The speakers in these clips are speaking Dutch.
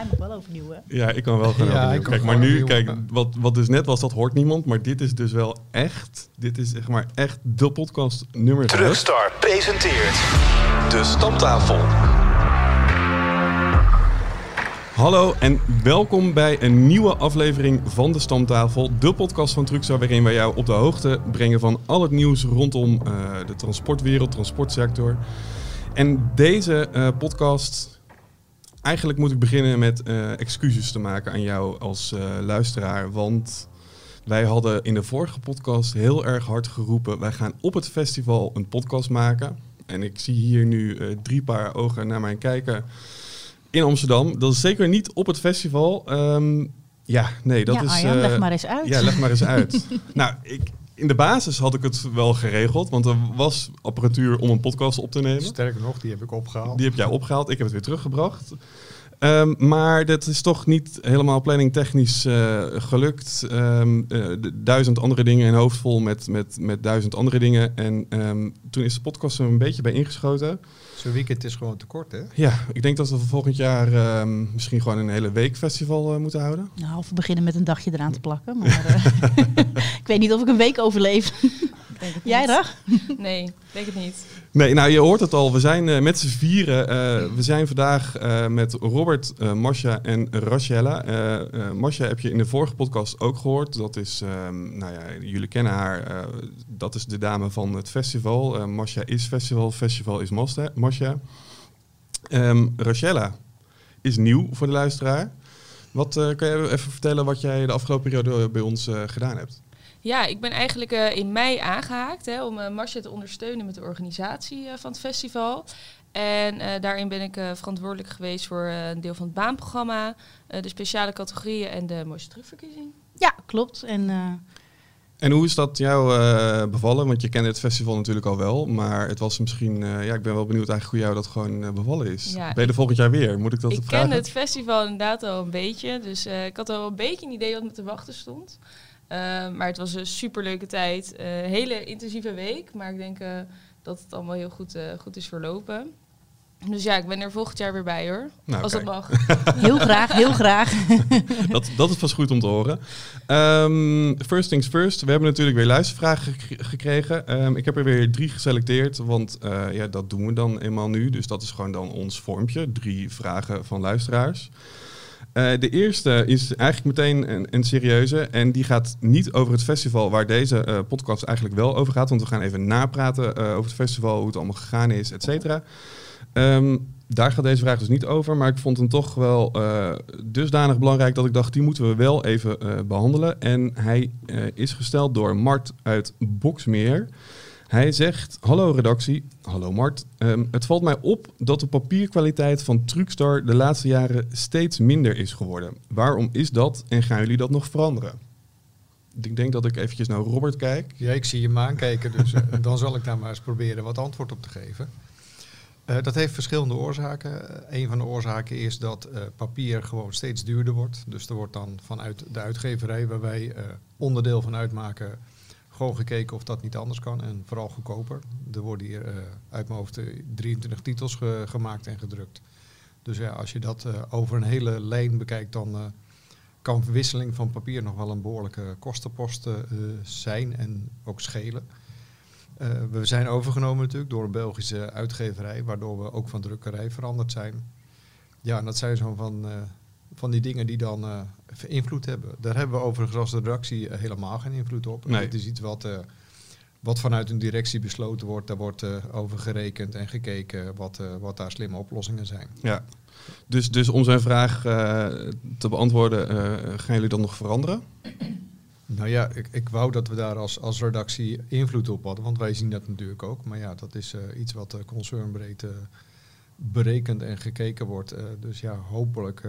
je nog wel overnieuw, hè? Ja, ik kan wel gaan Ja, overnieuw. Kijk, maar nu, kijk, wat, wat dus net was, dat hoort niemand. Maar dit is dus wel echt, dit is zeg maar echt de podcast nummer 6. Truckstar presenteert de Stamtafel. Hallo en welkom bij een nieuwe aflevering van de Stamtafel. De podcast van Truckstar waarin wij jou op de hoogte brengen van al het nieuws rondom eh, de transportwereld, transportsector. En deze eh, podcast, eigenlijk moet ik beginnen met eh, excuses te maken aan jou als eh, luisteraar. Want wij hadden in de vorige podcast heel erg hard geroepen, wij gaan op het festival een podcast maken. En ik zie hier nu eh, drie paar ogen naar mij kijken in Amsterdam. Dat is zeker niet op het festival. Ehm, ja, nee, dat ja, is... Arjan, leg maar eens uit. Ja, leg maar eens uit. nou, ik, in de basis had ik het wel geregeld, want er was apparatuur om een podcast op te nemen. Sterker nog, die heb ik opgehaald. Die heb jij opgehaald, ik heb het weer teruggebracht. Ehm, maar dat is toch niet helemaal planningtechnisch eh gelukt. Ehm, eh, duizend andere dingen in hoofd vol met, met, met duizend andere dingen. En ehm, toen is de podcast er een beetje bij ingeschoten. Zo'n weekend is gewoon te kort, hè? Ja, ik denk dat we volgend jaar ehm, misschien gewoon een hele week festival eh, moeten houden. Nou, of we beginnen met een dagje eraan te plakken. Maar eh, ik weet niet of ik een week overleef. Jij. Rag? Nee, ik denk het niet. Nee, nou je hoort het al. We zijn eh, met z'n vieren. eh, we zijn vandaag eh, met Robert, Masha en Rachella. Masha heb je in de vorige podcast ook gehoord. Dat is, ehm, nou ja, jullie kennen haar. dat is de dame van het festival. Masha is festival, festival is Masha. Masha. Ehm, Rachella is nieuw voor de luisteraar. Wat kan je even vertellen wat jij de afgelopen periode bij ons gedaan hebt? Ja, ik ben eigenlijk eh, in mei aangehaakt hè, om uh, Marcia te ondersteunen met de organisatie eh, van het festival. En eh, daarin ben ik eh, verantwoordelijk geweest voor eh, een deel van het baanprogramma, eh, de speciale categorieën en de mooiste terugverkiezing. Ja, klopt. En eh, En hoe is dat jou eh, bevallen? Want je kende het festival natuurlijk al wel, maar het was misschien, eh, ja, ik ben wel benieuwd eigenlijk hoe jou dat gewoon bevallen is. Ja, ben je er volgend jaar weer? Moet ik dat ik vragen? ken het festival inderdaad al een beetje, dus eh, ik had al een beetje een idee wat me te wachten stond. Eh, maar het was een superleuke tijd, Eh, hele intensieve week, maar ik denk eh, dat het allemaal heel goed, eh, goed is verlopen. Dus ja, ik ben er volgend jaar weer bij hoor, Nou, als kijk. dat mag. heel graag, heel graag. dat, dat is vast goed om te horen. Ehm, first things first. We hebben natuurlijk weer luistervragen gek- gekregen. Ehm, ik heb er weer drie geselecteerd, want eh, ja, dat doen we dan eenmaal nu. Dus dat is gewoon dan ons vormpje. Drie vragen van luisteraars. Eh, de eerste is eigenlijk meteen een, een serieuze. En die gaat niet over het festival waar deze eh, podcast eigenlijk wel over gaat. Want we gaan even napraten eh, over het festival, hoe het allemaal gegaan is, et cetera. Ehm, daar gaat deze vraag dus niet over, maar ik vond hem toch wel dusdanig belangrijk dat ik dacht, die moeten we wel even eh, behandelen. En hij is gesteld door Mart uit Boksmeer. Hij zegt, hallo redactie, hallo Mart. Ehm, het valt mij op dat de papierkwaliteit van Truckstar de laatste jaren steeds minder is geworden. Waarom is dat en gaan jullie dat nog veranderen? Ik denk dat ik eventjes naar Robert kijk. Ja, ik zie je me aankijken, dus eh, dan zal ik daar maar eens proberen wat antwoord op te geven. Eh, dat heeft verschillende oorzaken. Een van de oorzaken is dat eh, papier gewoon steeds duurder wordt. Dus er wordt dan vanuit de uitgeverij, waar wij onderdeel van uitmaken, gewoon gekeken of dat niet anders kan. En vooral goedkoper. Er worden hier eh, uit mijn hoofd eh, 23 titels ge- gemaakt en gedrukt. Dus ja, als je dat eh, over een hele lijn bekijkt, dan eh, kan verwisseling van papier nog wel een behoorlijke kostenpost eh, zijn en ook schelen. Eh, we zijn overgenomen natuurlijk door een Belgische uitgeverij, waardoor we ook van drukkerij veranderd zijn. Ja, en dat zijn zo van, eh, van die dingen die dan eh, invloed hebben. Daar hebben we overigens als redactie eh, helemaal geen invloed op. Nee. Het is iets wat, eh, wat vanuit een directie besloten wordt. Daar wordt eh, over gerekend en gekeken wat, wat daar slimme oplossingen zijn. Ja. Dus, dus om zijn vraag te beantwoorden, gaan jullie dan nog veranderen? Nou ja, ik, ik wou dat we daar als, als redactie invloed op hadden, want wij zien dat natuurlijk ook. Maar ja, dat is iets wat eh, concernbreed berekend en gekeken wordt. Dus ja, hopelijk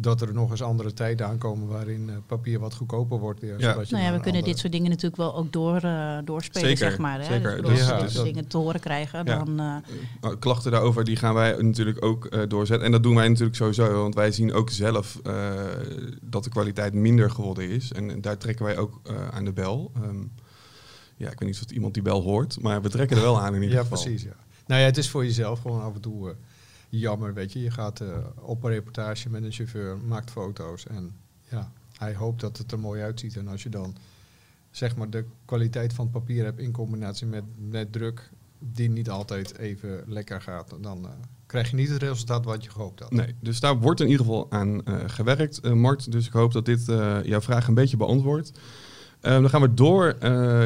dat er nog eens andere tijden aankomen waarin eh, papier wat goedkoper wordt. Ja. zodat je nou ja, we kunnen andere- dit soort dingen natuurlijk wel ook door, eh, doorspelen, Zeker, zeg maar. Hè? zeker. Dus als Ja, we dat- dingen te horen krijgen, Ja. dan... eh, Klachten daarover die gaan wij natuurlijk ook eh, doorzetten. En dat doen wij natuurlijk sowieso, want wij zien ook zelf eh, dat de kwaliteit minder geworden is. En daar trekken wij ook eh, aan de bel. Ehm, ja, ik weet niet of iemand die bel hoort, maar we trekken er wel aan in ieder Ja, geval. precies. Ja. Nou ja, het is voor jezelf gewoon af en toe. Jammer, weet je. Je gaat eh, op een reportage met een chauffeur, maakt foto's en ja, hij hoopt dat het er mooi uitziet. En als je dan zeg maar de kwaliteit van het papier hebt in combinatie met, met druk, die niet altijd even lekker gaat, dan eh, krijg je niet het resultaat wat je gehoopt had. Nee, dus daar wordt in ieder geval aan eh, gewerkt, eh, Mart. Dus ik hoop dat dit jouw vraag een beetje beantwoordt. Dan gaan we door.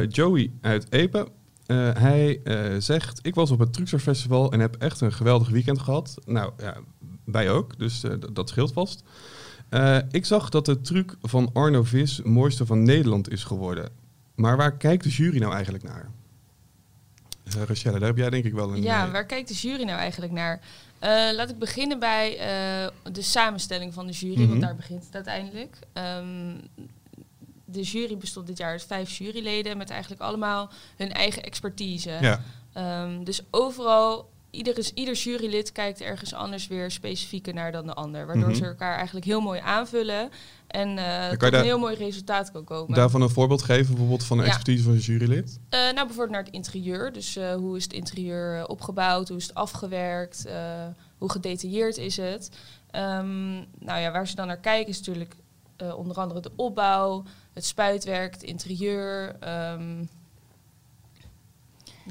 Joey uit Epe. Eh, hij eh, zegt, ik was op het Truxer Festival en heb echt een geweldig weekend gehad. Nou, ja, wij ook, dus eh, dat scheelt vast. Ik zag dat de truc van Arno Vis mooiste van Nederland is geworden. Maar waar kijkt de jury nou eigenlijk naar? Rachelle, daar heb jij denk ik wel een... Ja, waar kijkt de jury nou eigenlijk naar? Laat ik beginnen bij de samenstelling van de jury, Mhm. want daar begint het uiteindelijk. Ehm, de jury bestond dit jaar uit vijf juryleden met eigenlijk allemaal hun eigen expertise. ja. Ehm, dus overal, ieder, ieder jurylid kijkt ergens anders weer specifieker naar dan de ander. Waardoor Mhm. ze elkaar eigenlijk heel mooi aanvullen en eh tot een heel mooi resultaat kan komen. Daarvan een voorbeeld geven, bijvoorbeeld van de Ja. expertise van een jurylid? Eh, nou, bijvoorbeeld naar het interieur. Dus eh, hoe is het interieur opgebouwd? Hoe is het afgewerkt? hoe gedetailleerd is het? Ehm, nou ja, waar ze dan naar kijken is natuurlijk onder andere de opbouw, het spuitwerk, het interieur. ehm,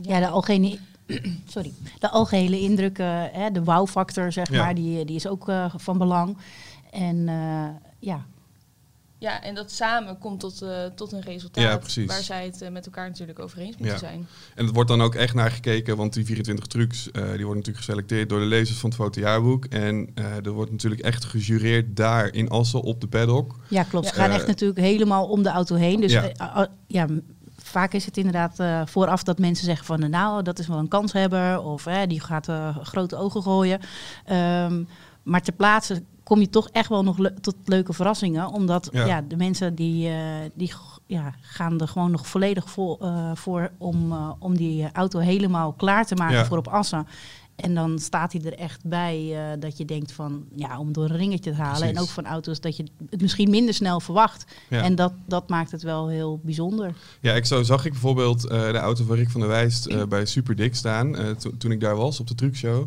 Ja, de algehele, sorry, de algehele indruk, eh, hè, de wow-factor, zeg Ja. maar, die, die is ook eh, van belang. En eh, ja, ja, en dat samen komt tot, eh, tot een resultaat Ja, waar zij het eh, met elkaar natuurlijk over eens moeten Ja. zijn. En het wordt dan ook echt naar gekeken, want die 24 trucs, eh, die worden natuurlijk geselecteerd door de lezers van het fotojaarboek. En eh, er wordt natuurlijk echt gejureerd daar in Assen op de paddock. ja klopt. Ze gaan echt natuurlijk helemaal om de auto heen. Dus ja. vaak is het inderdaad eh, vooraf dat mensen zeggen van... nou, dat is wel een kanshebber of hè, die gaat grote ogen gooien. Ehm, maar ter plaatse kom je toch echt wel nog le- tot leuke verrassingen. Omdat Ja. ja. de mensen die, eh, die ja, gaan er gewoon nog volledig voor, eh, voor om, eh, om die auto helemaal klaar te maken Ja. voor op Assen. En dan staat hij er echt bij dat je denkt van, ja, om door een ringetje te halen. Precies. En ook van auto's dat je het misschien minder snel verwacht. En dat, dat maakt het wel heel bijzonder. Ja, ik zo zag ik bijvoorbeeld de auto van Rick van der Wijst bij Superdik staan, eh, to- toen ik daar was op de truckshow.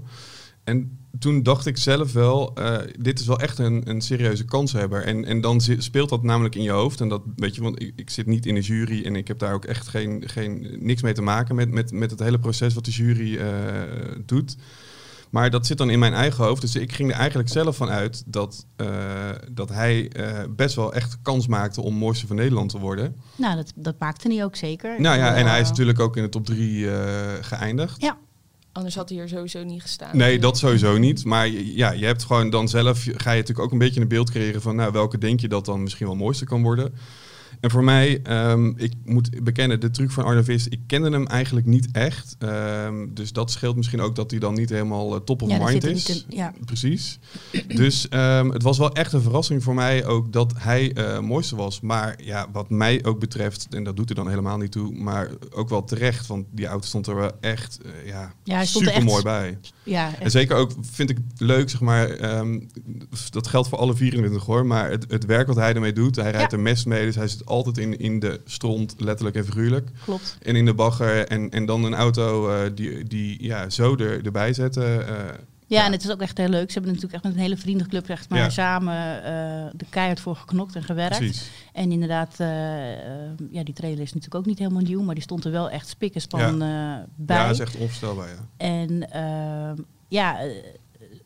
En toen dacht ik zelf wel, eh, dit is wel echt een, een serieuze kanshebber. En, en dan speelt dat namelijk in je hoofd. En dat weet je, want ik, ik zit niet in de jury en ik heb daar ook echt geen, geen, niks mee te maken met, met, met het hele proces wat de jury eh, doet. Maar dat zit dan in mijn eigen hoofd. Dus ik ging er eigenlijk zelf van uit dat, eh, dat hij best wel echt kans maakte om mooiste van Nederland te worden. Nou, dat, dat maakte hij ook zeker. Nou ja, en hij is natuurlijk ook in de top 3 geëindigd. Ja. Anders had hij hier sowieso niet gestaan. Nee, dat sowieso niet. Maar ja, je hebt gewoon dan zelf, ga je natuurlijk ook een beetje een beeld creëren van, nou, welke denk je dat dan misschien wel mooiste kan worden. En voor mij, ehm, ik moet bekennen, de truc van Arne Vis, ik kende hem eigenlijk niet echt. Ehm, dus dat scheelt misschien ook dat hij dan niet helemaal eh, top of Ja, mind is. in- ja. Precies. Dus ehm, het was wel echt een verrassing voor mij ook dat hij eh mooiste was. Maar ja, wat mij ook betreft, en dat doet er dan helemaal niet toe, maar ook wel terecht. Want die auto stond er wel echt eh, ja, hij er super mooi bij. Ja, En zeker ook vind ik leuk, zeg maar, dat geldt voor alle 24 hoor, maar het, het werk wat hij ermee doet, hij rijdt er mes mee, dus hij zit altijd in, in de stront, letterlijk en figuurlijk. klopt. En in de bagger en, en dan een auto eh, die, die ja, zo er, erbij zetten. eh, Ja, en het is ook echt heel leuk. Ze hebben natuurlijk echt met een hele vriendenclub echt maar Ja. samen eh, de keihard voor geknokt en gewerkt. precies. En inderdaad, ja, die trailer is natuurlijk ook niet helemaal nieuw, maar die stond er wel echt spik en span eh, bij. Ja, dat is echt onvoorstelbaar, ja. En ehm, ja,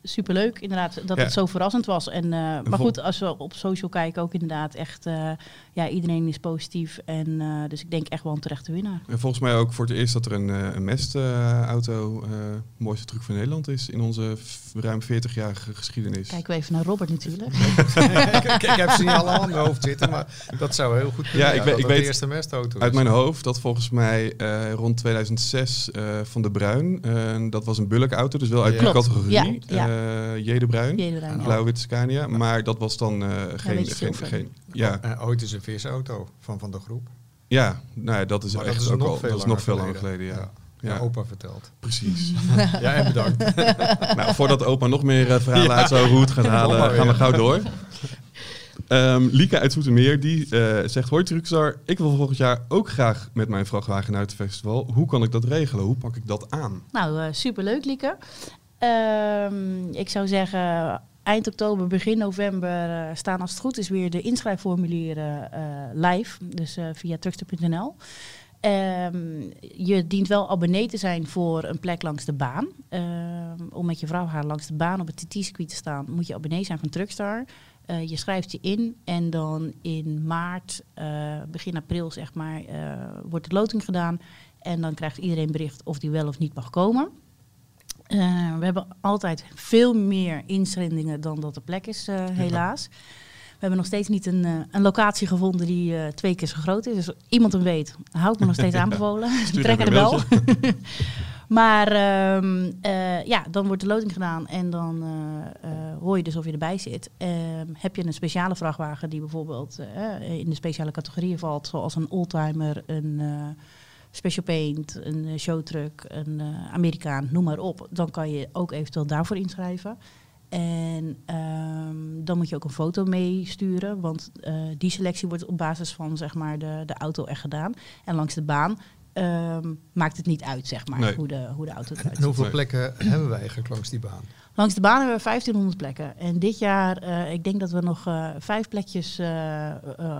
superleuk inderdaad dat Ja. het zo verrassend was. En, maar goed, als we op social kijken ook inderdaad echt, ja, iedereen is positief. En eh, dus ik denk echt wel een terechte winnaar. En volgens mij ook voor het eerst dat er een, eh, een mestauto eh mooiste truc van Nederland is in onze ruim 40-jarige geschiedenis. Kijken we even naar Robert natuurlijk. ik, ik, ik heb ze niet allemaal in mijn hoofd zitten, maar dat zou heel goed kunnen. Ja, ik weet- ik het de weet eerste mestauto Uit is. mijn hoofd dat volgens mij eh, rond 2006 eh, van de Bruin, dat was een bulkauto, dus wel uit die Klopt, categorie, ja, ja. eh, J. de Bruin. Oh. blauw-wit Scania, maar dat was dan eh, geen, geen, geen, ja, En ooit is een visauto van Van de Groep. ja, nou ja, dat is Maar echt dat is ook nog al, veel dat is nog veel langer geleden, ja. Ja. Ja. Ja, opa verteld. Precies. Ja, en bedankt. nou, voordat opa nog meer eh, verhalen uit zo'n route gaat halen, gaan we gauw door. Ehm Lieke uit Zoetermeer, die eh, zegt... Hoi Truxar, ik wil volgend jaar ook graag met mijn vrachtwagen naar het festival. Hoe kan ik dat regelen? Hoe pak ik dat aan? Nou, eh superleuk, Lieke. Ehm, ik zou zeggen, eind oktober, begin november eh, staan als het goed is weer de inschrijfformulieren eh, live. Dus eh, via truckster.nl. Ehm, je dient wel abonnee te zijn voor een plek langs de baan. Ehm, om met je vrouw haar langs de baan op het TT-circuit te staan, moet je abonnee zijn van Truckstar. Je schrijft je in en dan in maart, begin april zeg maar, wordt de loting gedaan. En dan krijgt iedereen bericht of die wel of niet mag komen. Eh, we hebben altijd veel meer inzendingen dan dat er plek is, eh, helaas. We hebben nog steeds niet een, eh, een locatie gevonden die twee keer zo groot is. Dus als iemand hem weet, hou ik me nog steeds aanbevolen. Stuur Trek er wel. maar ehm, eh, ja, dan wordt de loting gedaan en dan hoor je dus of je erbij zit. Ehm, heb je een speciale vrachtwagen die bijvoorbeeld in de speciale categorieën valt, zoals een oldtimer, een special paint, een eh, showtruck, een eh, Amerikaan, noem maar op, dan kan je ook eventueel daarvoor inschrijven. En ehm, dan moet je ook een foto meesturen, want eh, die selectie wordt op basis van zeg maar, de, de auto echt gedaan. En langs de baan ehm, maakt het niet uit, zeg maar, Nee. hoe, de, hoe de auto eruit En ziet. hoeveel Nee. plekken hebben wij eigenlijk langs die baan? Langs de baan hebben we 1500 plekken. En dit jaar, eh, ik denk dat we nog eh, vijf plekjes eh,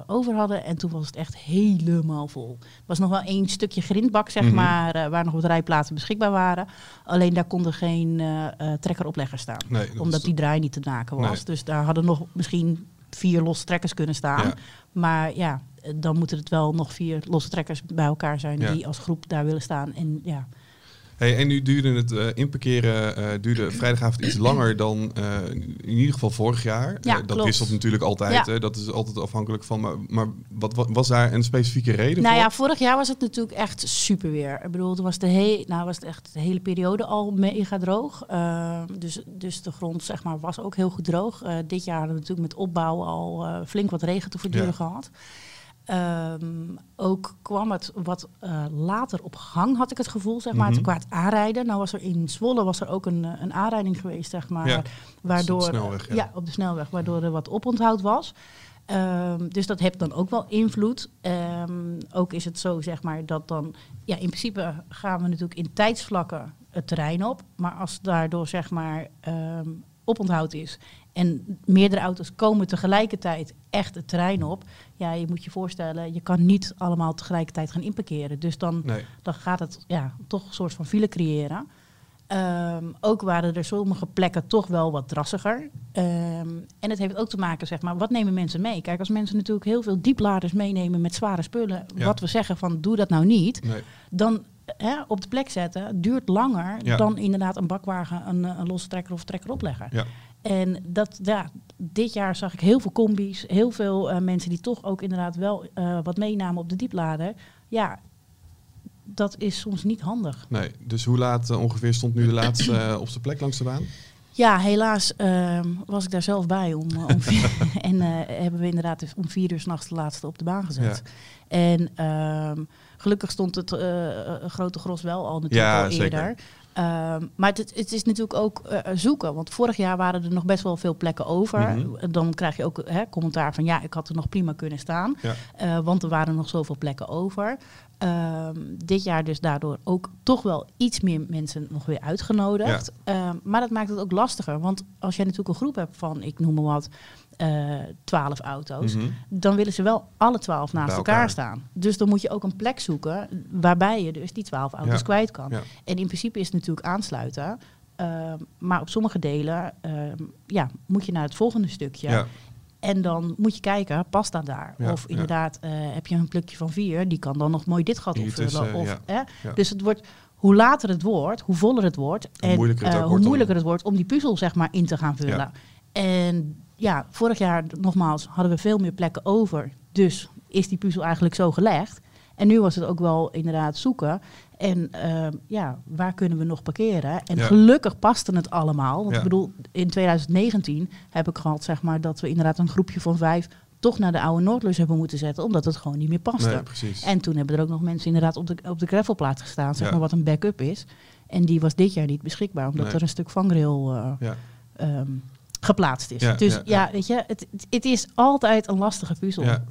over hadden. En toen was het echt helemaal vol. Er was nog wel één stukje grindbak, zeg Mhm. maar, waar nog wat rijplaatsen beschikbaar waren. Alleen daar konden geen trekkeropleggers staan. Nee, omdat die draai niet te maken was. Nee. Dus daar hadden nog misschien vier losse trekkers kunnen staan. Ja. Maar ja, dan moeten het wel nog vier losse trekkers bij elkaar zijn Ja. die als groep daar willen staan. En ja, Hey, en nu duurde het eh, inparkeren eh, duurde vrijdagavond iets langer dan eh, in ieder geval vorig jaar. Ja, dat klopt. wisselt natuurlijk altijd. Ja. Dat is altijd afhankelijk van. Maar, maar wat, wat was daar een specifieke reden Nou voor? ja, vorig jaar was het natuurlijk echt super weer. Ik bedoel, toen was, de he nou, was het echt de hele periode al mega droog. Uh, dus, dus de grond zeg maar, was ook heel goed droog. Uh, dit jaar hadden we natuurlijk met opbouw al uh, flink wat regen te verduren Ja. gehad. Um, ook kwam het wat uh, later op gang, had ik het gevoel, zeg maar, Mhm. qua het aanrijden. Nou was er in Zwolle was er ook een, een aanrijding geweest, zeg maar, Ja, waardoor, op de snelweg, ja. ja, op de snelweg, waardoor er wat oponthoud was. Um, dus dat heeft dan ook wel invloed. Um, ook is het zo, zeg maar, dat dan... Ja, in principe gaan we natuurlijk in tijdsvlakken het terrein op. Maar als daardoor, zeg maar, oponthoud is... en meerdere auto's komen tegelijkertijd echt het terrein op... ja, je moet je voorstellen, je kan niet allemaal tegelijkertijd gaan inparkeren. Dus dan, Nee. dan gaat het ja, toch een soort van file creëren... Um, ook waren er sommige plekken toch wel wat drassiger. Um, en het heeft ook te maken, zeg maar, wat nemen mensen mee? Kijk, als mensen natuurlijk heel veel diepladers meenemen met zware spullen, Ja. wat we zeggen van doe dat nou niet, Nee. dan hè, op de plek zetten duurt langer Ja. dan inderdaad een bakwagen, een, een losse trekker of trekker opleggen. Ja. En dat, ja, dit jaar zag ik heel veel combi's, heel veel uh, mensen die toch ook inderdaad wel uh, wat meenamen op de dieplader. Ja, dat is soms niet handig. Nee, dus hoe laat uh, ongeveer stond nu de laatste op zijn plek langs de baan? Ja, helaas uh, was ik daar zelf bij. Om, om vier, en hebben we inderdaad dus om vier uur s'nachts de laatste op de baan gezet. Ja. En um, gelukkig stond het grote gros wel al natuurlijk ja, al eerder. Um, maar het, het, is natuurlijk ook uh, zoeken. Want vorig jaar waren er nog best wel veel plekken over. Mm -hmm. Dan krijg je ook hè, commentaar van ja, ik had er nog prima kunnen staan. Ja. Uh, want er waren nog zoveel plekken over. Um, dit jaar dus daardoor ook toch wel iets meer mensen nog weer uitgenodigd. Ja. Um, maar dat maakt het ook lastiger. Want als jij natuurlijk een groep hebt van, ik noem maar wat, uh, twaalf auto's. Mm -hmm. Dan willen ze wel alle twaalf naast elkaar. elkaar. staan. Dus dan moet je ook een plek zoeken waarbij je dus die twaalf auto's Ja. kwijt kan. Ja. En in principe is het natuurlijk aansluiten. Uh, maar op sommige delen ja, moet je naar het volgende stukje. Ja. En dan moet je kijken, past dat daar? Ja, of inderdaad, uh, heb je een plukje van vier, die kan dan nog mooi dit gat opvullen. of, ja. hè? Ja. Dus het wordt, hoe later het wordt, hoe voller het wordt. Hoe en moeilijker het uh, ook hoe moeilijker het wordt om die puzzel zeg maar, in te gaan vullen. En ja, vorig jaar, nogmaals, hadden we veel meer plekken over. Dus is die puzzel eigenlijk zo gelegd. En nu was het ook wel inderdaad zoeken. En uh, ja, waar kunnen we nog parkeren? En Ja. gelukkig paste het allemaal. Want Ja. ik bedoel, in 2019 heb ik gehad, zeg maar, dat we inderdaad een groepje van vijf toch naar de oude Noordlus hebben moeten zetten, omdat het gewoon niet meer paste. Nee. En toen hebben er ook nog mensen inderdaad op de, op de gravelplaats gestaan, zeg Ja. maar, wat een backup is. En die was dit jaar niet beschikbaar, omdat Nee. er een stuk vangrail uh, ja. um, geplaatst is. Ja, dus ja, ja, ja. weet je, het, het, is altijd een lastige puzzel. Ja.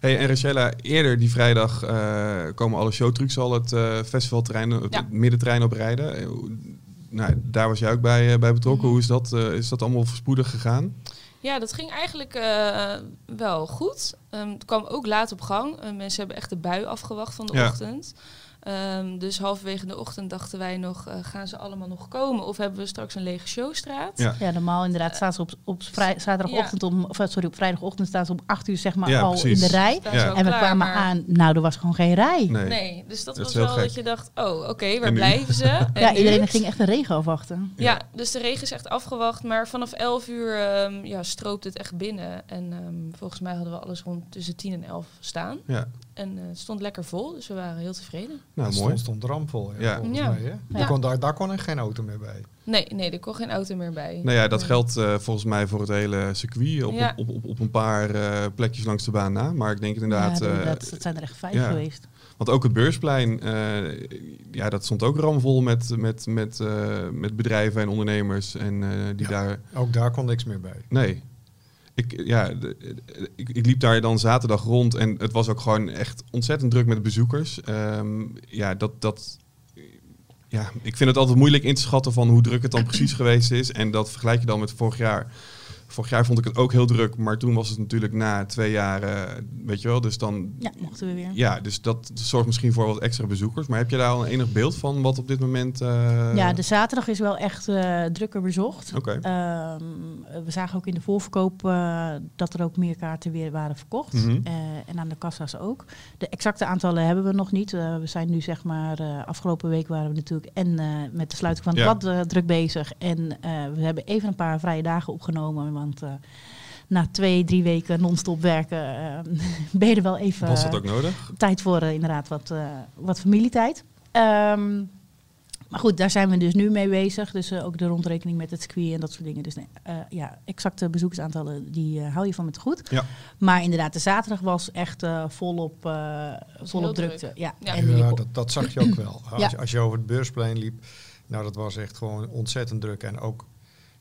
Hey, en Rachella, eerder die vrijdag eh, komen alle showtrucks al het eh, festivalterrein, het Ja. middenterrein oprijden. Eh, nou, daar was jij ook bij, eh, bij betrokken. Mhm. Hoe is dat, eh, is dat allemaal voorspoedig gegaan? Ja, dat ging eigenlijk eh, wel goed. Ehm, het kwam ook laat op gang. Eh, mensen hebben echt de bui afgewacht van de Ja. ochtend. Ehm, dus halverwege de ochtend dachten wij nog, eh, gaan ze allemaal nog komen? Of hebben we straks een lege showstraat? Ja. Ja, normaal inderdaad staan ze op, op vrij, zaterdagochtend om, of eh, sorry, op vrijdagochtend staan ze om 8 uur zeg maar Ja, al precies. in de rij. En we klaar, kwamen maar- aan, nou, er was gewoon geen rij. Nee. Nee, dus dat, Dat was wel gek. dat je dacht, oh oké, waar blijven ze? Ja, iedereen ging echt de regen afwachten. Ja, dus de regen is echt afgewacht. Maar vanaf 11 uur ehm, ja, stroopt het echt binnen. En ehm, volgens mij hadden we alles rond tussen 10 en 11 staan. Ja, En eh, het stond lekker vol, dus we waren heel tevreden. nou Het mooi. stond, stond ramvol, ja, Ja. volgens Ja. mij. Hè? Je Ja. Kon daar, daar kon er geen auto meer bij. Nee, nee, er kon geen auto meer bij. Nou ja, dat geldt eh, volgens mij voor het hele circuit op, Ja. op, op, op een paar eh, plekjes langs de baan na. Maar ik denk inderdaad, ja, eh, inderdaad, dat zijn er echt vijf ja. geweest. want ook het beursplein, eh, ja, dat stond ook ramvol met, met, met, eh, met bedrijven en ondernemers en eh, die Ja. daar Ook daar kon niks meer bij. Nee. Ik, ja, ik, ik liep daar dan zaterdag rond en het was ook gewoon echt ontzettend druk met bezoekers. Ehm, ja, dat, dat, ja, ik vind het altijd moeilijk in te schatten van hoe druk het dan precies geweest is. En dat vergelijk je dan met vorig jaar. Vorig jaar vond ik het ook heel druk, maar toen was het natuurlijk na twee jaar, eh, weet je wel, dus dan... Ja, mochten we weer. Ja, dus dat zorgt misschien voor wat extra bezoekers. Maar heb je daar al een enig beeld van wat op dit moment... eh, Ja, de zaterdag is wel echt eh, drukker bezocht. Oké. Ehm, we zagen ook in de voorverkoop dat er ook meer kaarten weer waren verkocht. Mhm. En aan de kassa's ook. De exacte aantallen hebben we nog niet. We zijn nu zeg maar, afgelopen week waren we natuurlijk en met de sluiting van het Ja. druk bezig. En we hebben even een paar vrije dagen opgenomen. Want eh, na twee, drie weken non-stop werken eh, ben je er wel even Was dat ook nodig? tijd voor eh, inderdaad wat, eh, wat familietijd. Ehm, maar goed, daar zijn we dus nu mee bezig. Dus eh, ook de rondrekening met het circuit en dat soort dingen. Dus nee, eh, ja, exacte bezoekersaantallen, die eh, hou je van met goed. Ja. Maar inderdaad, de zaterdag was echt eh, volop, eh volop drukte. druk. Ja. Ja. En Ja, dat, dat zag je ook wel. Als, Ja. als je over het beursplein liep, nou dat was echt gewoon ontzettend druk. En ook,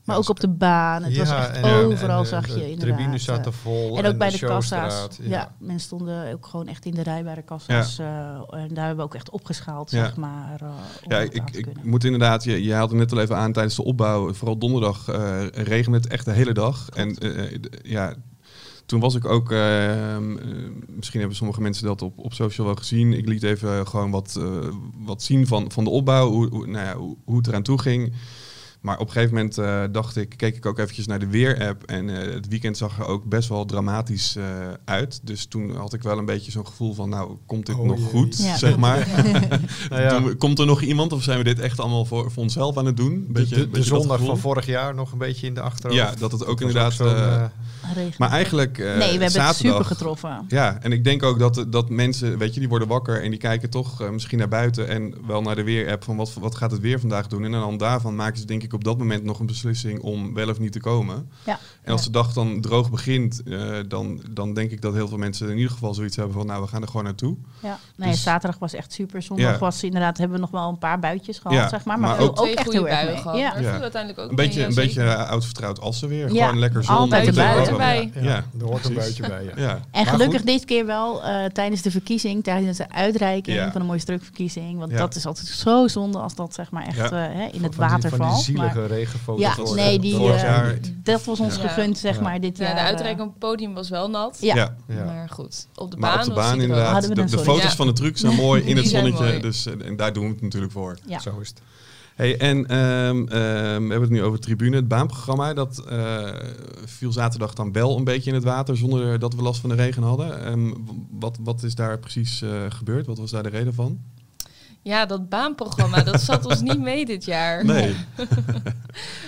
maar ook op de baan. Het was echt en- overal en de- zag je De inderdaad. tribunes zaten eh, vol. en ook bij de, kassa's. Ja. mensen stonden ook gewoon echt in de rij bij de kassa's. eh, en daar hebben we ook echt opgeschaald, zeg maar. eh, Ja, ik, ik moet inderdaad, je, je haalde net al even aan tijdens de opbouw, vooral donderdag regende het echt de hele dag. En ja, toen was ik ook, eh, eh, misschien hebben sommige mensen dat op, op social wel gezien. Ik liet even gewoon wat, wat zien van, van de opbouw, hoe, hoe, nou ja, hoe, hoe het eraan toe ging. Maar op een gegeven moment eh, dacht ik, keek ik ook eventjes naar de weer-app. En eh, het weekend zag er ook best wel dramatisch eh, uit. Dus toen had ik wel een beetje zo'n gevoel van, nou, komt dit Oh nog jee. goed, Ja. zeg maar. Nou ja, Doen we- Komt er nog iemand of zijn we dit echt allemaal voor, voor onszelf aan het doen? de, Beetje- de, de beetje dat zondag van vorig jaar nog een beetje in de achterhoofd. Ja, dat het ook inderdaad... Regen. maar eigenlijk eh, nee, we hebben het super getroffen. Ja, en ik denk ook dat, dat mensen, weet je, die worden wakker en die kijken toch misschien naar buiten en wel naar de weer-app van wat, wat gaat het weer vandaag doen. En dan daarvan maken ze denk ik op dat moment nog een beslissing om wel of niet te komen. Ja. En als Ja. de dag dan droog begint, eh, dan, dan denk ik dat heel veel mensen in ieder geval zoiets hebben van nou, we gaan er gewoon naartoe. Ja, nee, Dus- zaterdag was echt super. Zondag Ja. was inderdaad, hebben we nog wel een paar buitjes gehad, Ja, zeg maar. Maar, ook- echt goede heel erg buien mee. gehad. Ja. Ja. uiteindelijk ook Een beetje, een beetje eh, oud vertrouwd als ze weer. Ja, Gewoon lekker zon. altijd en erbij. temperatuur. Erbij. ja, Ja, er hoort een buitje bij. Ja. Ja. En gelukkig dit keer wel eh, tijdens de verkiezing, tijdens de uitreiking van de mooie strukverkiezing. Want dat is altijd zo zonde als dat zeg maar echt in het water valt. Maar, regenfoto's. ja, nee, die, vorig eh, jaar. dat was ons Ja. gegund zeg Ja. maar dit jaar. de eh, uitreiking op het podium was wel nat. Ja. Ja. Ja. Maar goed, op de Maar baan op de baan er inderdaad, Hadden we de, foto's Ja. van de truc zijn mooi in Die het zonnetje. Dus, eh, en daar doen we het natuurlijk voor. ja. Zo is het. Hey, en ehm, ehm, we hebben het nu over het tribune. Het baanprogramma, dat eh, viel zaterdag dan wel een beetje in het water zonder dat we last van de regen hadden. Ehm, w- wat, wat is daar precies eh, gebeurd? Wat was daar de reden van? Ja, dat baanprogramma, dat zat ons niet mee dit jaar. Nee, Het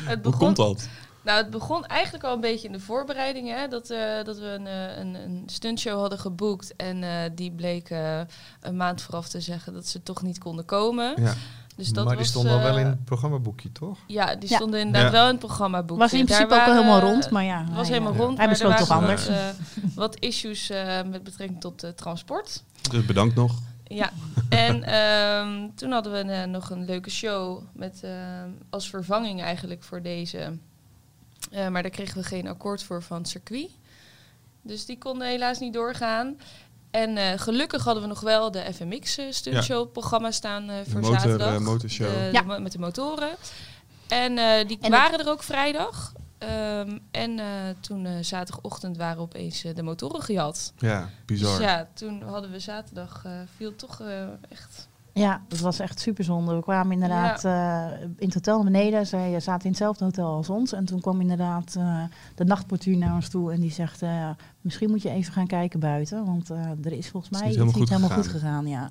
hoe begon, komt dat? Nou, het begon eigenlijk al een beetje in de voorbereidingen. Hè, dat, eh, dat we een, eh, een, een stuntshow hadden geboekt. En eh, die bleek eh, een maand vooraf te zeggen dat ze toch niet konden komen. Ja. Dus dat maar die was, stond al wel in het programmaboekje, toch? Ja, die Ja. stonden inderdaad Ja. wel in het programmaboek. Was in principe ook al helemaal rond, maar ja. Het was helemaal rond. Hij maar besloot er toch waren anders. Wat, eh, wat issues eh, met betrekking tot transport. Dus bedankt nog. Ja, en ehm, toen hadden we eh, nog een leuke show met, ehm, als vervanging eigenlijk voor deze. Eh, maar daar kregen we geen akkoord voor van het circuit. Dus die konden helaas niet doorgaan. En eh, gelukkig hadden we nog wel de FMX stuntshow programma staan eh, voor motor, zaterdag. motorshow. De- Ja. de mo- met de motoren. En eh, die En waren er ook vrijdag. Ehm, en eh, toen eh, zaterdagochtend waren opeens eh, de motoren gejat. Ja, bizar. Dus ja, toen hadden we zaterdag, viel toch echt... Ja, dat was echt super zonde. We kwamen inderdaad eh, in het hotel naar beneden. Zij zaten in hetzelfde hotel als ons. En toen kwam inderdaad eh, de nachtportuur naar ons toe. En die zegt, eh, misschien moet je even gaan kijken buiten. Want eh, er is volgens Is mij niet iets helemaal niet goed helemaal gegaan. goed gegaan. Ja.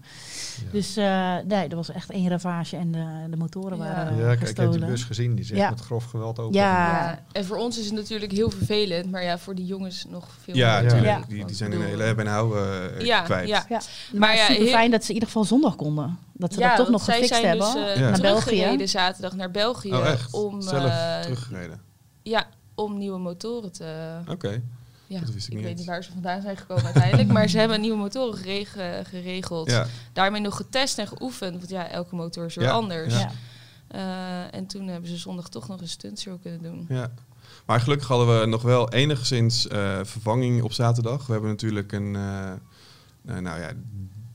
Ja. Dus eh, nee, er was echt één ravage en de, de motoren Ja. waren Ja, kijk, ik heb die bus gezien, die zegt Ja. met grof geweld open. Ja. Ja. En voor ons is het natuurlijk heel vervelend. Maar ja, voor die jongens nog veel Ja, meer. natuurlijk. Ja. Die, die zijn in hele hebben en houden eh, Ja, kwijt. ja. Ja, Maar maar ja, super heel- fijn dat ze in ieder geval zondag konden. Dat ze Ja, dat toch nog zij gefixt zijn hebben. dus eh, Ja. Naar België. teruggereden zaterdag naar België. Oh, echt? Om, Zelf eh, teruggereden. Ja, om nieuwe motoren te... Oké. Ja, dat wist ik ik niet weet eens. niet waar ze vandaan zijn gekomen uiteindelijk. maar ze hebben nieuwe motoren gereg- geregeld. Ja. Daarmee nog getest en geoefend. Want ja, elke motor is weer Ja, anders. ja. Eh, en toen hebben ze zondag toch nog een stuntshow kunnen doen. Ja. Maar gelukkig hadden we nog wel enigszins eh, vervanging op zaterdag. We hebben natuurlijk een, nou ja,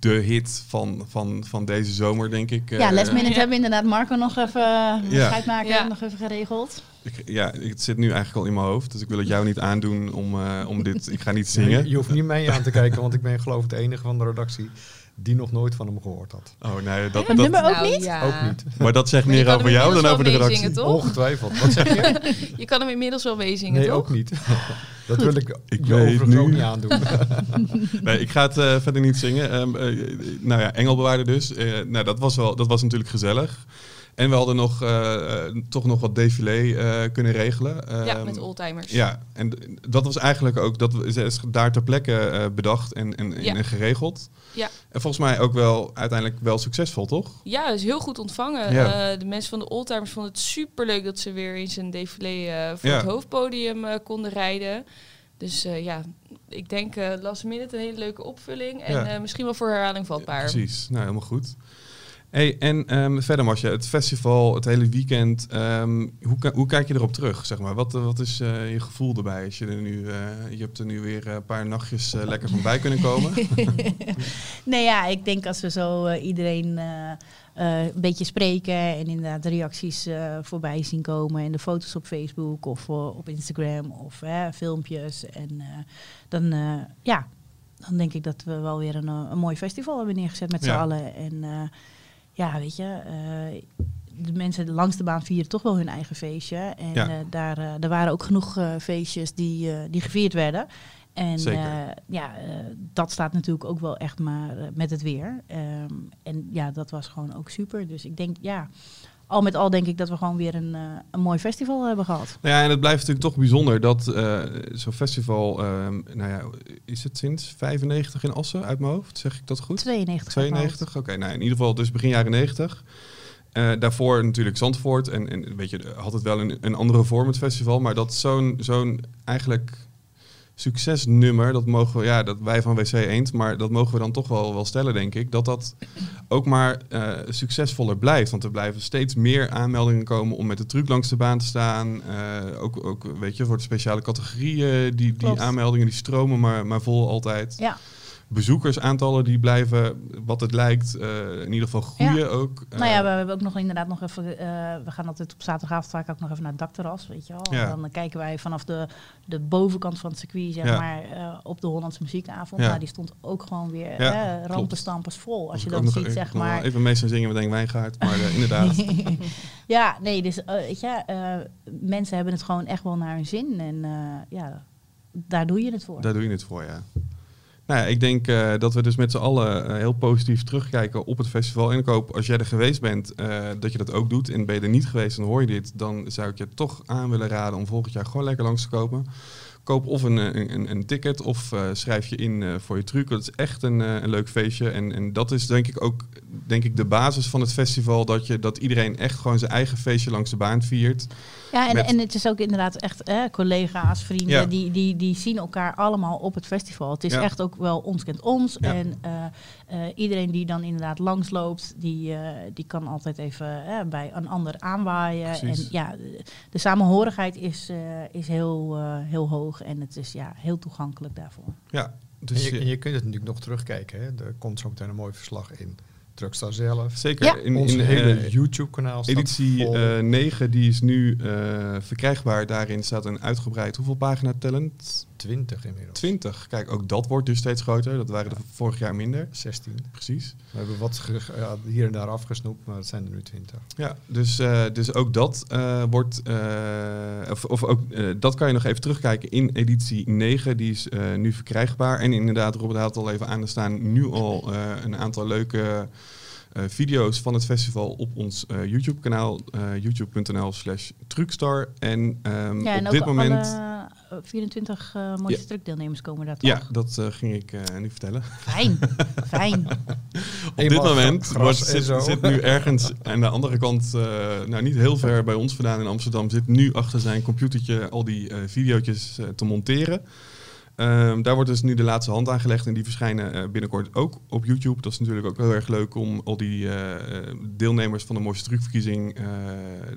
de hit van, van, van deze zomer, denk ik. Ja, Eh, last minute Ja. hebben we inderdaad Marco nog even, Ja. ja. scheidmaker Ja. nog even geregeld. ik, ja, het zit nu eigenlijk al in mijn hoofd. Dus ik wil het jou niet aandoen om, eh, om dit... Ik ga niet zingen. Je hoeft niet mij aan te kijken, want ik ben geloof ik de enige van de redactie die nog nooit van hem gehoord had. Oh nee, dat, dat, nummer ook Nou, niet? ja. Ook niet. maar dat zegt Maar meer over jou dan over de redactie. meezingen, toch? Ongetwijfeld. Wat zeg je? Je kan hem inmiddels wel meezingen, Nee, toch? ook niet. Dat wil ik, Ik je weet overigens ook nu. niet aandoen. Nee, ik ga het eh, verder niet zingen. Ehm, eh, nou ja, Engelbewaarder dus. Eh, nou, dat was, wel, dat was natuurlijk gezellig. En we hadden nog, eh, eh, toch nog wat défilé eh, kunnen regelen. Ja, Ehm, met oldtimers. Ja, en dat was eigenlijk ook, dat is daar ter plekke bedacht en, en, en, Ja. en geregeld. Ja. En volgens mij ook wel uiteindelijk wel succesvol, toch? Ja, is heel goed ontvangen. Ja. De mensen van de Oldtimers vonden het superleuk dat ze weer in zijn défilé voor Ja. het hoofdpodium konden rijden. Dus ja, ik denk last minute een hele leuke opvulling. En Ja. misschien wel voor herhaling vatbaar. Precies, nou helemaal goed. Hey, en ehm, verder Marcia, het festival, het hele weekend, ehm, hoe, hoe kijk je erop terug? Zeg maar? wat, eh, wat is eh, je gevoel erbij? Als je, er nu, eh, je hebt er nu weer een paar nachtjes lekker van bij kunnen komen. Nee, ja, ik denk als we zo iedereen een beetje spreken en inderdaad de reacties voorbij zien komen en de foto's op Facebook of op Instagram of filmpjes. En dan, ja, dan denk ik dat we wel weer een, een mooi festival hebben neergezet met z'n Ja. allen. En ja, weet je, eh, de mensen langs de baan vieren toch wel hun eigen feestje. En Ja. eh, daar, eh, er waren ook genoeg feestjes die, die gevierd werden. En ja, dat staat natuurlijk ook wel echt maar met het weer. Ehm, en ja, dat was gewoon ook super. Dus ik denk, ja, al met al denk ik dat we gewoon weer een, eh, een mooi festival hebben gehad. Nou ja, en het blijft natuurlijk toch bijzonder dat eh, zo'n festival, ehm, nou ja, is het sinds 95 in Assen uit mijn hoofd? Zeg ik dat goed? 92. uit mijn hoofd. 92? Oké, nou in ieder geval dus begin jaren 90. Eh, daarvoor natuurlijk Zandvoort. En, en weet je, had het wel een, een andere vorm, het festival. Maar dat zo'n zo'n eigenlijk succesnummer, dat mogen we, ja, dat wij van WC Eend, maar dat mogen we dan toch wel, wel stellen, denk ik. Dat dat ook maar eh, succesvoller blijft. Want er blijven steeds meer aanmeldingen komen om met de truc langs de baan te staan. Eh, ook, ook, weet je, voor de speciale categorieën, die, die Klopt. aanmeldingen die stromen maar, maar vol altijd Ja, bezoekersaantallen die blijven, wat het lijkt, eh, in ieder geval groeien Ja. ook. nou ja, Eh, we hebben ook nog inderdaad nog even. eh, we gaan altijd op zaterdagavond vaak ook nog even naar het dakterras, weet je wel. Ja. En dan kijken wij vanaf de, de bovenkant van het circuit, zeg Ja. maar, op de Hollandse muziekavond. Ja. Nou, die stond ook gewoon weer Ja, klopt. rampenstampers vol. Als je dat nog- ziet, ik zeg maar. Even mee zijn zingen met Henk Wijngaard, maar inderdaad. ja, nee, dus weet je, mensen hebben het gewoon echt wel naar hun zin. En ja, daar doe je het voor. Daar doe je het voor, ja. Nou ik denk eh, dat we dus met z'n allen eh, heel positief terugkijken op het festival. En ik hoop, als jij er geweest bent, eh, dat je dat ook doet. En ben je er niet geweest en hoor je dit, dan zou ik je toch aan willen raden om volgend jaar gewoon lekker langs te kopen. Koop of een, een, een, ticket of schrijf je in voor je truc. Dat is echt een, een leuk feestje. En, en dat is denk ik ook denk ik, de basis van het festival. Dat, je, dat iedereen echt gewoon zijn eigen feestje langs de baan viert. Ja, en, Met- en het is ook inderdaad echt eh, collega's, vrienden, Ja. die, die, die zien elkaar allemaal op het festival. Het is Ja. echt ook wel ons kent ons. Ja. En eh, eh, iedereen die dan inderdaad langsloopt, die, eh, die kan altijd even bij een ander aanwaaien. Precies. En ja, de, de samenhorigheid is, eh, is heel, eh, heel hoog en het is ja, heel toegankelijk daarvoor. Ja, En dus je, je- en je kunt het natuurlijk nog terugkijken. Hè. Er komt zo meteen een mooi verslag in Truckstar zelf. Zeker. Ja. In, Ons in hele eh, YouTube-kanaal staat editie vol. eh 9, die is nu eh, verkrijgbaar. Daarin staat een uitgebreid, hoeveel pagina talent? 20 inmiddels. 20. Kijk, ook dat wordt dus steeds groter. Dat waren er vorig jaar minder. 16. Precies. We hebben wat ge- ja, hier en daar afgesnoept, maar het zijn er nu 20. Ja, dus, eh, dus ook dat eh, wordt. eh, of, of ook eh, dat kan je nog even terugkijken in editie 9. Die is eh, nu verkrijgbaar. En inderdaad, Robert had al even aan. Er staan nu al eh, een aantal leuke eh, video's van het festival op ons eh, YouTube-kanaal. eh, youtube.nl slash truckstar. En, ehm, Ja, en op dit moment. Alle eh, 24 eh mooiste Ja. truckdeelnemers komen daar toch? Ja, dat eh, ging ik eh, nu vertellen. Fijn, fijn. Op dit moment zit, zit nu ergens aan de andere kant, eh, nou niet heel ver bij ons vandaan in Amsterdam, zit nu achter zijn computertje al die eh video's te monteren. Ehm, daar wordt dus nu de laatste hand aan gelegd en die verschijnen eh, binnenkort ook op YouTube. Dat is natuurlijk ook heel erg leuk om al die eh, eh, deelnemers van de mooiste trucverkiezing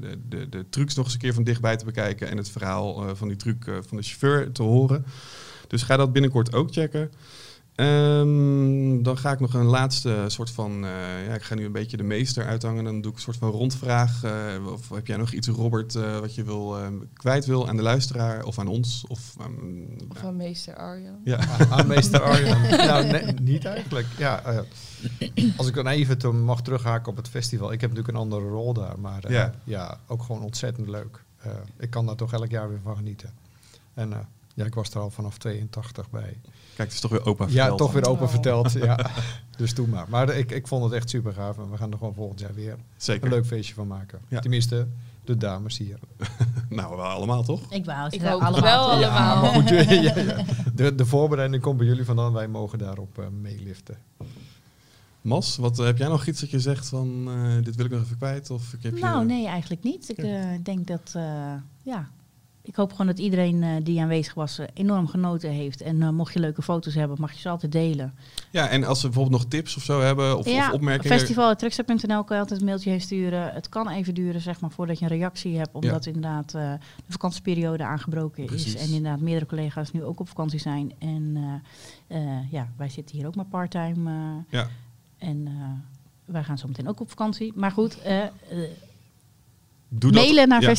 de, de, de trucs nog eens een keer van dichtbij te bekijken en het verhaal van die truc van de chauffeur te horen. Dus ga dat binnenkort ook checken. Ehm, dan ga ik nog een laatste soort van. eh, ja, ik ga nu een beetje de meester uithangen. Dan doe ik een soort van rondvraag. eh, of heb jij nog iets, Robert, eh, wat je wil, eh, kwijt wil aan de luisteraar of aan ons? Of, aan- Of ja. aan meester Arjan. ja. Aan aan meester Arjan. nou, nee, niet eigenlijk. Ja, als ik dan even te- mag terughaken op het festival. Ik heb natuurlijk een andere rol daar, maar eh, Ja. ja. ook gewoon ontzettend leuk. Eh, ik kan daar toch elk jaar weer van genieten. En eh, ja, ik was er al vanaf 82 bij. Kijk, het is toch weer opa Ja, verteld. toch weer open Oh. verteld. Ja. Dus doe maar. Maar ik, ik vond het echt super gaaf. En we gaan er gewoon volgend jaar weer Zeker. een leuk feestje van maken. Ja. Tenminste, de dames hier. Nou, wel allemaal toch? Ik wou het Ik hoop allemaal. wel? Ja, allemaal. maar goed, ja, ja. De, de voorbereiding komt bij jullie vandaan. Wij mogen daarop eh, meeliften. Mas, wat heb jij nog iets dat je zegt van eh, dit wil ik nog even kwijt? Of ik heb Nou, je... nee, eigenlijk niet. Ik eh, denk dat, eh, ja, ik hoop gewoon dat iedereen eh, die aanwezig was eh, enorm genoten heeft. En eh, mocht je leuke foto's hebben, mag je ze altijd delen. Ja, en als ze bijvoorbeeld nog tips of zo hebben of, ja, of opmerkingen. festival.truckster.nl kan je altijd een mailtje heen sturen. Het kan even duren, zeg maar, voordat je een reactie hebt. Omdat inderdaad de vakantieperiode aangebroken Precies. is. En inderdaad meerdere collega's nu ook op vakantie zijn. En ja, wij zitten hier ook maar parttime. Ja. En wij gaan zo meteen ook op vakantie. Maar goed, Doe dat. mailen naar Ja.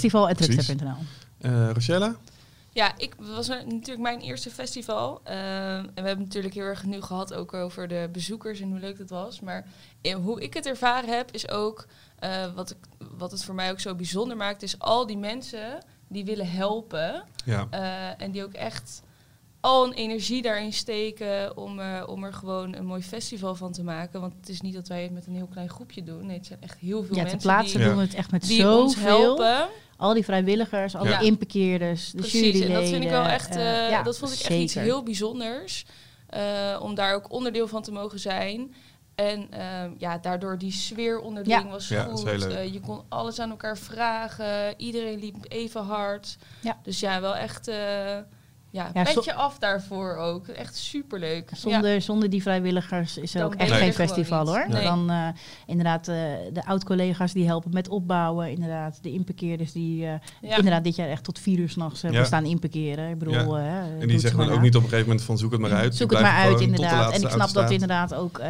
Eh, Rochella? Ja, ik was natuurlijk mijn eerste festival. eh, en we hebben natuurlijk heel erg nu gehad ook over de bezoekers en hoe leuk dat was. Maar eh, hoe ik het ervaren heb, is ook eh, wat, ik, wat het voor mij ook zo bijzonder maakt, is al die mensen die willen helpen. Ja. eh, en die ook echt al een energie daarin steken om, eh, om er gewoon een mooi festival van te maken. Want het is niet dat wij het met een heel klein groepje doen. Nee, het zijn echt heel veel Ja, mensen plaatse die, Ja. doen we het echt met die ons helpen. Al die vrijwilligers, al Ja. die inparkeerders, de Precies, juryleden. en dat vind ik wel echt, eh, eh, ja, dat vond ik echt iets heel bijzonders. eh, om daar ook onderdeel van te mogen zijn. En ehm, ja, daardoor die sfeer onderling Ja. was Ja, goed. dat is heel leuk. Eh, je kon alles aan elkaar vragen. Iedereen liep even hard. Ja. Dus ja, wel echt eh ja, Ja, zo- petje af daarvoor ook. Echt superleuk. Ja. Zonder, zonder die vrijwilligers is er Dan ook echt geen festival hoor. Nee. Dan eh, inderdaad eh, de oud-collega's die helpen met opbouwen. Inderdaad, de inparkeerders die eh, Ja. inderdaad dit jaar echt tot vier uur s'nachts hebben Ja. staan inparkeren. Ik bedoel, Ja. En die zeggen dan ook niet op een gegeven moment van zoek het maar uit. Zoek het maar uit, inderdaad. En ik snap dat inderdaad ook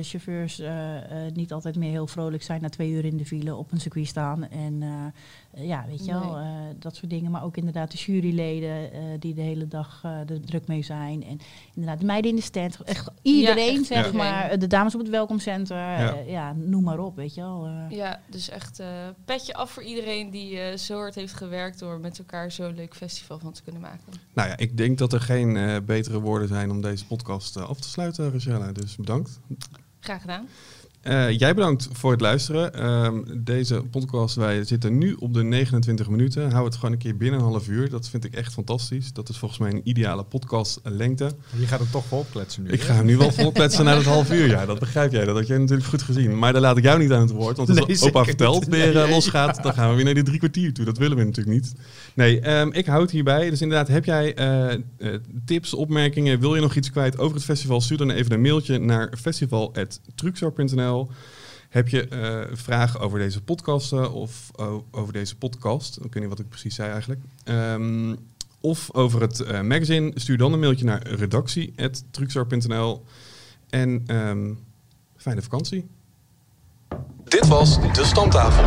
chauffeurs eh, eh, niet altijd meer heel vrolijk zijn na twee uur in de file op een circuit staan. En ja, weet je wel, Nee. eh, dat soort dingen. Maar ook inderdaad de juryleden eh, die de hele dag eh, er druk mee zijn. En inderdaad de meiden in de stand. Echt iedereen, echt zeg maar. De dames op het welkomcenter. Ja. Ja. ja, noem maar op, weet je wel. eh. Ja, dus echt eh petje af voor iedereen die eh, zo hard heeft gewerkt door met elkaar zo'n leuk festival van te kunnen maken. Nou ja, ik denk dat er geen eh, betere woorden zijn om deze podcast eh, af te sluiten, Rochella. Dus bedankt. Graag gedaan. Eh, jij bedankt voor het luisteren. Ehm, deze podcast, wij zitten nu op de 29 minuten. Hou het gewoon een keer binnen een half uur. Dat vind ik echt fantastisch. Dat is volgens mij een ideale podcastlengte. Je gaat hem toch volkletsen nu. Ik hè? ga hem nu wel volkletsen naar het half uur. Ja, dat begrijp jij. Dat had jij natuurlijk goed gezien. Maar daar laat ik jou niet aan het woord. Want als Nee, opa vertelt weer eh, losgaat, dan gaan we weer naar die drie kwartier toe. Dat willen we natuurlijk niet. Nee, ehm, ik houd hierbij. Dus inderdaad, heb jij eh, tips, opmerkingen? Wil je nog iets kwijt over het festival? Stuur dan even een mailtje naar festival.truxor.nl. Heb je eh, vragen over deze podcasten of o- over deze podcast? Ik weet niet wat ik precies zei eigenlijk. Ehm, of over het eh, magazine, stuur dan een mailtje naar redactie.truxor.nl. En ehm, fijne vakantie. Dit was De Stamtafel.